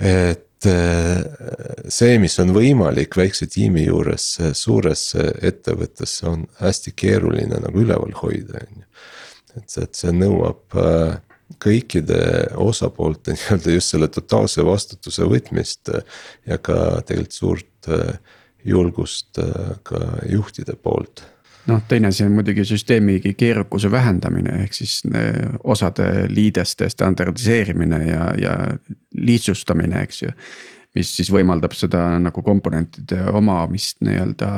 et Äh, see, mis on võimalik väikse tiimi juures suures ettevõttes, on hästi keeruline nagu üleval hoida, on ju. et et see nõuab äh, kõikide osapoolte nii-öelda just selle totaalse vastutuse võtmist ja ka tegelikult suurt äh, julgust ka juhtide poolt noh, teine asi on muidugi süsteemi keerukuse vähendamine, ehk siis eh, osade liideste standardiseerimine ja, ja lihtsustamine, eks ju mis siis võimaldab seda nagu komponentide omamist nii-öelda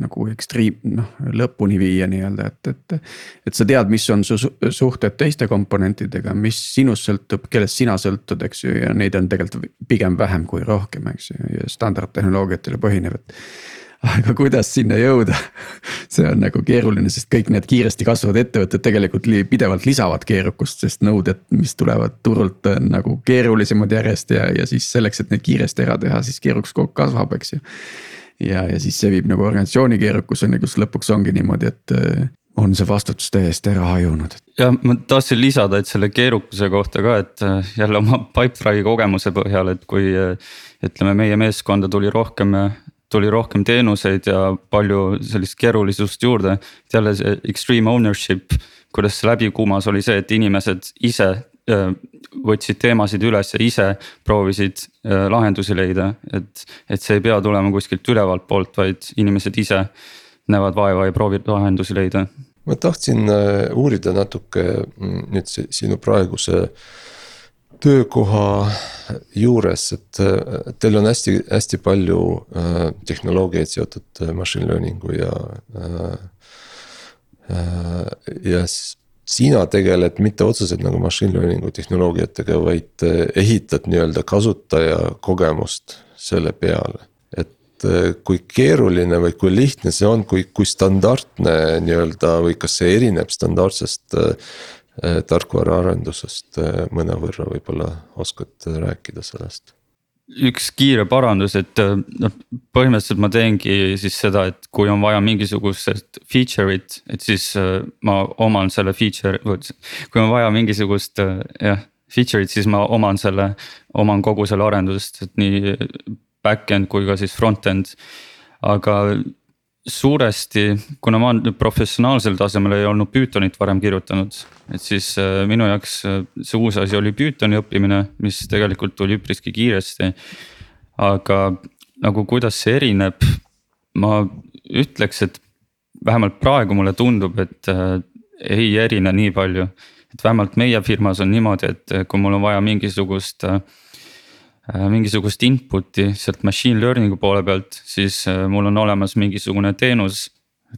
nagu ekstriim, noh lõpuni viia nii-öelda, et, et. et sa tead, mis on su suhted teiste komponentidega, mis sinust sõltub, kellest sina sõltud, eks ju, ja neid on tegelikult pigem vähem kui rohkem, eks ju, ja standardtehnoloogiatele põhinev, et aga kuidas sinna jõuda, see on nagu keeruline, sest kõik need kiiresti kasvavad ettevõtted tegelikult pidevalt lisavad keerukust, sest nõuded, mis tulevad turult, on nagu keerulisemad järjest ja, ja siis selleks, et neid kiiresti ära teha, siis keerukus kogu aeg kasvab, eks ju. ja, ja siis see viib nagu organisatsiooni keerukuseni, kus lõpuks ongi niimoodi, et äh, on see vastutus täiesti ära hajunud. ja ma tahtsin lisada, et selle keerukuse kohta ka, et äh, jälle oma Pipedrive'i kogemuse põhjal, et kui äh, ütleme, meie meeskonda tuli rohkem tuli rohkem teenuseid ja palju sellist keerulisust juurde. jälle see extreme ownership, kuidas see läbi kumas, oli see, et inimesed ise võtsid teemasid üles ja ise proovisid lahendusi leida, et, et see ei pea tulema kuskilt ülevalt poolt, vaid inimesed ise näevad vaeva ja proovivad lahendusi leida. ma tahtsin uurida natuke mm, nüüd sinu praeguse töökoha juures, et teil on hästi-hästi palju äh, tehnoloogiaid seotud äh, machine learning'u ja äh,. äh ja sina tegeled mitte otseselt nagu machine learning'u tehnoloogiatega, vaid äh, ehitad nii-öelda kasutaja kogemust selle peale. et äh, kui keeruline või kui lihtne see on, kui, kui standardne nii-öelda või kas see erineb standardsest Äh, tarkvaraarendusest äh, mõnevõrra võib-olla oskad rääkida sellest? üks kiire parandus, et noh, põhimõtteliselt ma teengi siis seda, et kui on vaja mingisugust feature'it, et siis ma oman selle feature, kui on vaja mingisugust jah feature'it, siis ma oman selle, oman kogu selle arendusest, et nii back-end kui ka siis front-end. aga suuresti, kuna ma nüüd professionaalsel tasemel ei olnud Pythonit varem kirjutanud, et siis äh, minu jaoks äh, see uus asi oli Pythoni õppimine, mis tegelikult tuli üpriski kiiresti. aga nagu kuidas see erineb, ma ütleks, et vähemalt praegu mulle tundub, et äh, ei erine nii palju. et vähemalt meie firmas on niimoodi, et kui mul on vaja mingisugust mingisugust input'i sealt machine learning'u poole pealt, siis mul on olemas mingisugune teenus.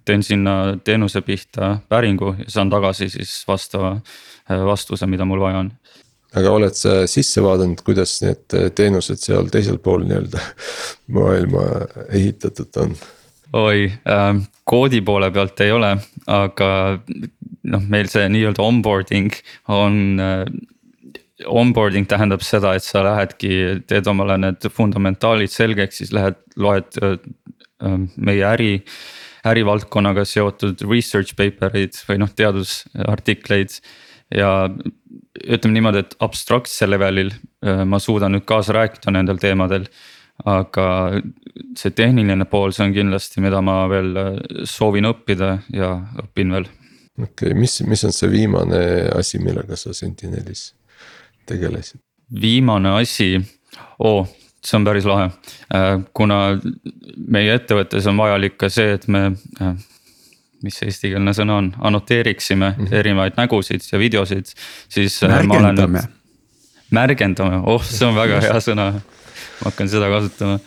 teen sinna teenuse pihta päringu ja saan tagasi siis vastava vastuse, mida mul vaja on aga oled sa sisse vaadanud, kuidas need teenused seal teisel pool nii-öelda maailma ehitatud on? oi äh,, koodi poole pealt ei ole, aga noh, meil see nii-öelda onboarding on äh, onboarding tähendab seda, et sa lähedki, teed omale need fundamentaalid selgeks, siis lähed, loed äh, meie äri. ärivaldkonnaga seotud research paper eid või noh, teadusartikleid ja ütleme niimoodi, et abstraktsel levelil äh, ma suudan nüüd kaasa rääkida nendel teemadel. aga see tehniline pool, see on kindlasti, mida ma veel äh, soovin õppida ja õpin veel. okei okay,, mis, mis on see viimane asi, millega sa Sentinelis tegelesid? viimane asi oh,, see on päris lahe, äh, kuna meie ettevõttes on vajalik ka see, et me mis see eestikeelne sõna on, annoteeriksime mm -hmm. erinevaid nägusid ja videosid, siis. Äh, märgendame. märgendame, oh, see on väga hea sõna, ma hakkan seda kasutama.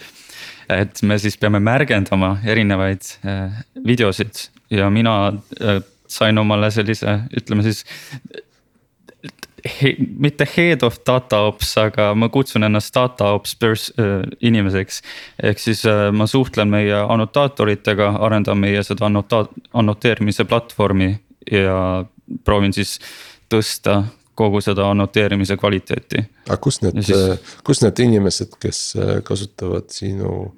et me siis peame märgendama erinevaid äh, videosid ja mina äh, sain omale sellise, ütleme siis he, mitte head of data ops, aga ma kutsun ennast data ops pers- äh, inimeseks. ehk siis äh, ma suhtlen meie annotaatoritega, arendan meie seda annota-, annoteerimise platvormi ja proovin siis tõsta kogu seda annoteerimise kvaliteeti. aga kus need siis..., kus need inimesed, kes äh, kasutavad sinu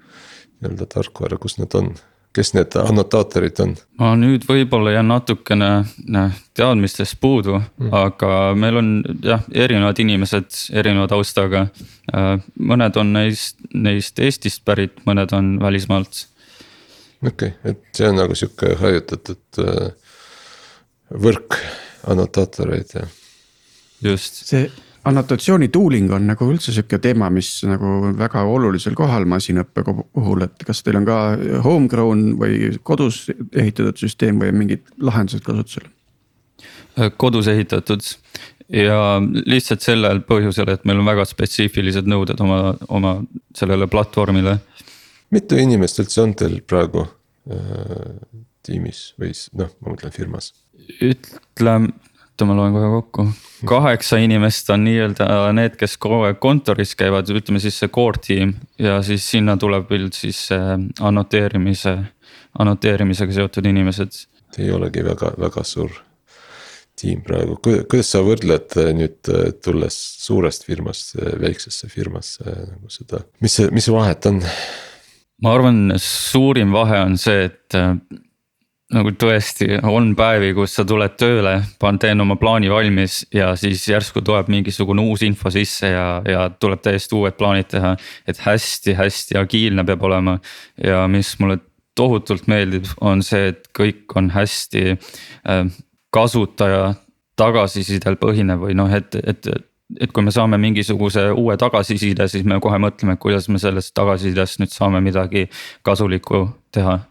nii-öelda tarkvara, kus need on? Kes need annotaatorid on? ma nüüd võib-olla jään natukene teadmistest puudu mm., aga meil on jah, erinevad inimesed erineva taustaga. Äh, mõned on neist, neist Eestist pärit, mõned on välismaalt. okei okay,, et see on nagu sihuke hajutatud äh, võrk annotaatoreid ja. just. see annotatsiooni tooling on nagu üldse sihuke teema, mis nagu väga olulisel kohal masinõppe puhul, et kas teil on ka homegrown või kodus ehitatud süsteem või mingid lahendused kasutusel? kodus ehitatud ja lihtsalt sellel põhjusel, et meil on väga spetsiifilised nõuded oma, oma sellele platvormile. mitu inimest üldse on teil praegu äh, tiimis või noh, ma mõtlen firmas? ütleme oota, ma loen kohe kokku, kaheksa inimest on nii-öelda need, kes kogu aeg kontoris käivad, ütleme siis see core tiim ja siis sinna tuleb veel siis annoteerimise, annoteerimisega seotud inimesed. ei olegi väga, väga suur tiim praegu, kuidas sa võrdled äh, nüüd äh, tulles suurest firmast äh, väiksesse firmasse nagu seda, mis see, mis see vahet on? ma arvan, suurim vahe on see, et nagu tõesti on päevi, kus sa tuled tööle, teen oma plaani valmis ja siis järsku tuleb mingisugune uus info sisse ja, ja tuleb täiesti uued plaanid teha. et hästi-hästi agiilne peab olema ja mis mulle tohutult meeldib, on see, et kõik on hästi äh, kasutaja tagasisidel põhinev või noh, et, et et kui me saame mingisuguse uue tagasiside, siis me kohe mõtleme, kuidas me sellest tagasisidest nüüd saame midagi kasulikku teha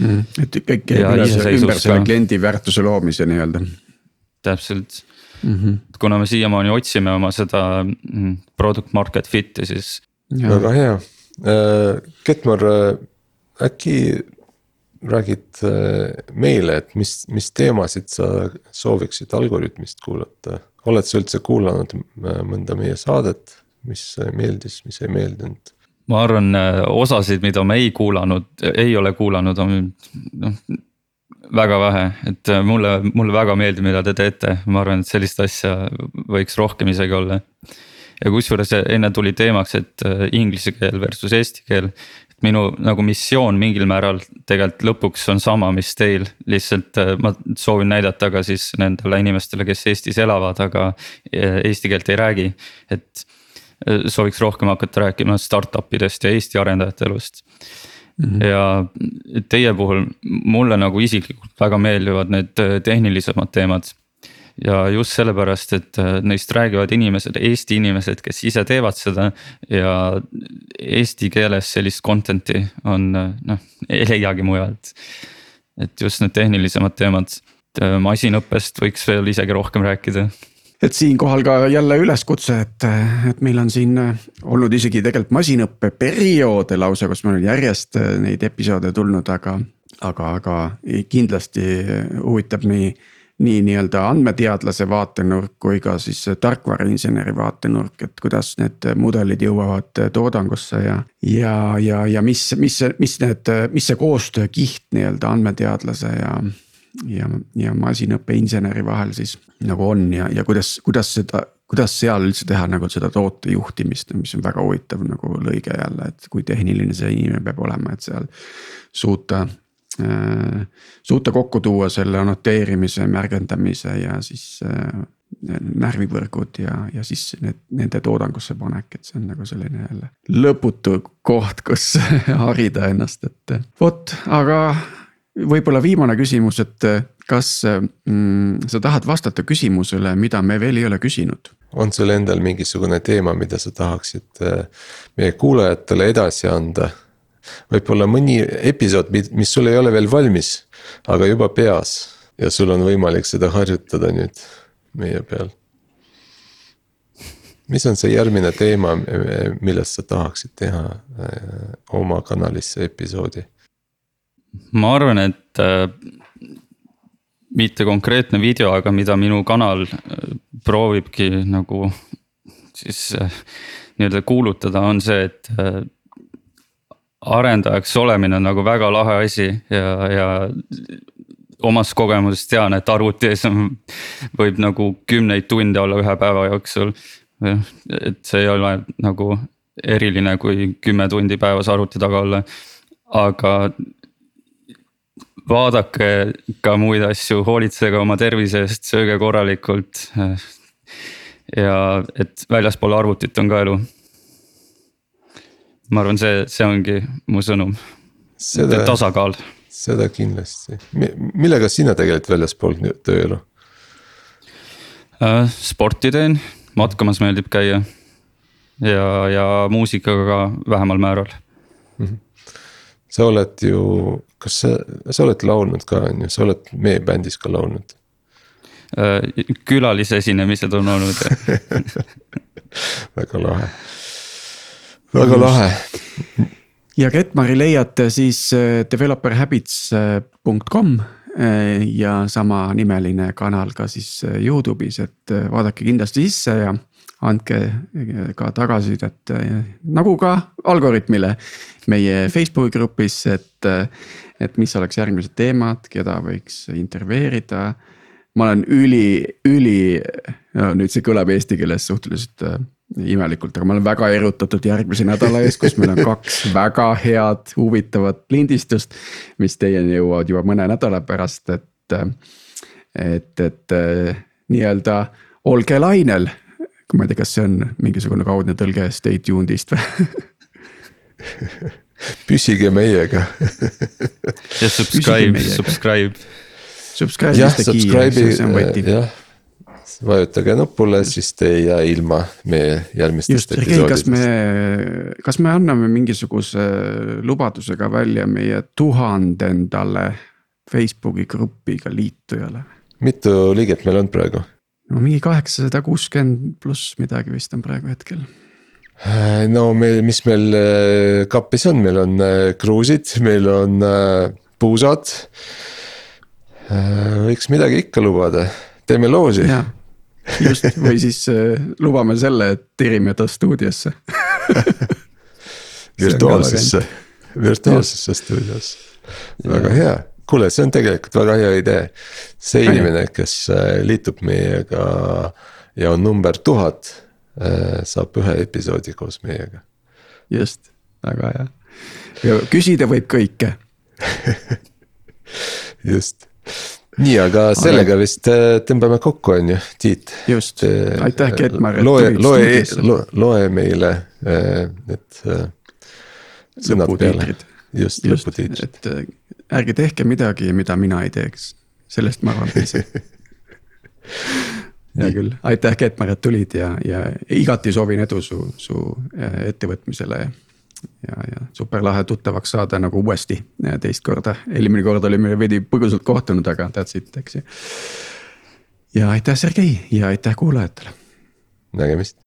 mm,. et kõik käib ümber selle kliendi väärtuse loomise nii-öelda. täpselt mm, -hmm. kuna me siiamaani otsime oma seda mm, product market fit'i, siis. väga hea äh,, Ketmar äh, äkki räägid äh, meile, et mis, mis teemasid sa sooviksid Algorütmist kuulata, oled sa üldse kuulanud mõnda meie saadet, mis meeldis, mis ei meeldinud? Ma arvan, äh, osasid, mida ma ei kuulanud, ei ole kuulanud, on noh väga vähe, et äh, mulle, mulle väga meeldib, mida te teete, ma arvan, et sellist asja võiks rohkem isegi olla. ja kusjuures enne tuli teemaks, et äh, inglise keel versus eesti keel. minu nagu missioon mingil määral tegelikult lõpuks on sama, mis teil, lihtsalt ma soovin näidata ka siis nendele inimestele, kes Eestis elavad, aga eesti keelt ei räägi, et sooviks rohkem hakata rääkima startup idest ja Eesti arendajate elust mm. -hmm. ja teie puhul mulle nagu isiklikult väga meeldivad need äh, tehnilisemad teemad. ja just sellepärast, et äh, neist räägivad inimesed, Eesti inimesed, kes ise teevad seda ja eesti keeles sellist content'i on noh, ei leiagi mujalt. et just need tehnilisemad teemad, masinõppest võiks veel isegi rohkem rääkida et siinkohal ka jälle üleskutse, et, et meil on siin olnud isegi tegelikult masinõppe perioode lausa, kus meil on järjest neid episoode tulnud, aga, aga, aga kindlasti huvitab nii nii nii-öelda andmeteadlase vaatenurk kui ka siis tarkvarainseneri vaatenurk, et kuidas need mudelid jõuavad toodangusse ja. ja, ja, ja mis, mis, mis need, mis see koostöökiht nii-öelda andmeteadlase ja ja, ja masinõppeinseneri vahel siis nagu on ja, ja kuidas, kuidas seda, kuidas seal üldse teha nagu seda toote juhtimist, mis on väga huvitav nagu lõige jälle, et kui tehniline see inimene peab olema, et seal suuta äh,. suuta kokku tuua selle annoteerimise, märgendamise ja siis äh, närvivõrgud ja, ja siis need, nende toodangusse panek, et see on nagu selline jälle lõputu koht, kus harida ennast, et vot, aga võib-olla viimane küsimus, et eh, kas mm, sa tahad vastata küsimusele, mida me veel ei ole küsinud? on sul endal mingisugune teema, mida sa tahaksid eh, meie kuulajatele edasi anda? võib-olla mõni episood, mis sul ei ole veel valmis, aga juba peas ja sul on võimalik seda harjutada nüüd meie peal. mis on see järgmine teema, millest sa tahaksid teha eh, oma kanalisse episoodi? Ma arvan, et äh, mitte konkreetne video, aga mida minu kanal äh, proovibki nagu siis äh, nii-öelda kuulutada, on see, et arendajaks olemine on nagu väga lahe asi ja, ja omast kogemusest tean, et arvuti ees on, võib nagu kümneid tunde olla ühe päeva jooksul. et see ei ole nagu eriline, kui kümme tundi päevas arvuti taga olla. aga vaadake ka muid asju, hoolitsege oma tervise eest, sööge korralikult. ja et väljaspool arvutit on ka elu. ma arvan, see, see ongi mu sõnum. tasakaal. seda kindlasti, millega sina tegeled väljaspool tööelu? Äh, sporti teen, matkamas meeldib käia ja, ja muusikaga ka vähemal määral mm. -hmm sa oled ju, kas sa, sa oled laulnud ka on ju, sa oled meie bändis ka laulnud äh,? külalisesinemised on olnud väga lahe, väga lahe. ja Getmari leiate siis äh, developerhabits.com äh, ja samanimeline kanal ka siis Youtube'is, et vaadake kindlasti sisse ja andke ka tagasisidet nagu ka Algorütmile meie Facebooki grupis, et, et mis oleks järgmised teemad, keda võiks intervjueerida. ma olen üli, üli, no nüüd see kõlab eesti keeles suhteliselt äh, imelikult, aga ma olen väga erutatud järgmise nädala ees, kus meil on kaks väga head, huvitavat lindistust. mis teieni jõuavad juba mõne nädala pärast, et, et, et nii-öelda olge lainel ma ei tea, kas see on mingisugune kaudne tõlge stay tuned'ist või püsige meiega ja subscribe, subscribe. Subscribe. jah, subscribe'i, jah vajutage nupule, siis te ei jää ilma meie järgmistest episoodidest. kas me, kas me anname mingisuguse lubadusega välja meie tuhandendale Facebooki grupiga liitujale? mitu liiget meil on praegu? No mingi kaheksasada kuuskümmend pluss midagi vist on praegu hetkel. Äh, no meil, mis meil äh, kapis on, meil on äh, kruusid, meil on puusad. võiks midagi ikka lubada, teeme loosi. just. Või siis lubame selle, et tirime ta stuudiosse. Virtuaalsesse, virtuaalsesse stuudiosse, väga hea kuule, see on tegelikult väga hea idee. see inimene, kes äh, liitub meiega ja on number tuhat, äh, saab ühe episoodi koos meiega. just, väga hea. ja küsida võib kõike just, nii, aga sellega aga... vist äh, tõmbame kokku, on ju, Tiit. just, aitäh, Ketmar. loe, loe, loe, meile need sõnad peale. just, lõputiitrid. et ärge tehke midagi, mida mina ei teeks, sellest ma arvan piisab hea küll, aitäh, Ketmar, et tulid ja, ja igati soovin edu su, su äh, ettevõtmisele. ja, ja super lahe tuttavaks saada nagu uuesti teist korda, eelmine kord olime veidi põgusalt kohtunud, aga that's it, eks ju. ja aitäh, Sergei ja aitäh kuulajatele. nägemist.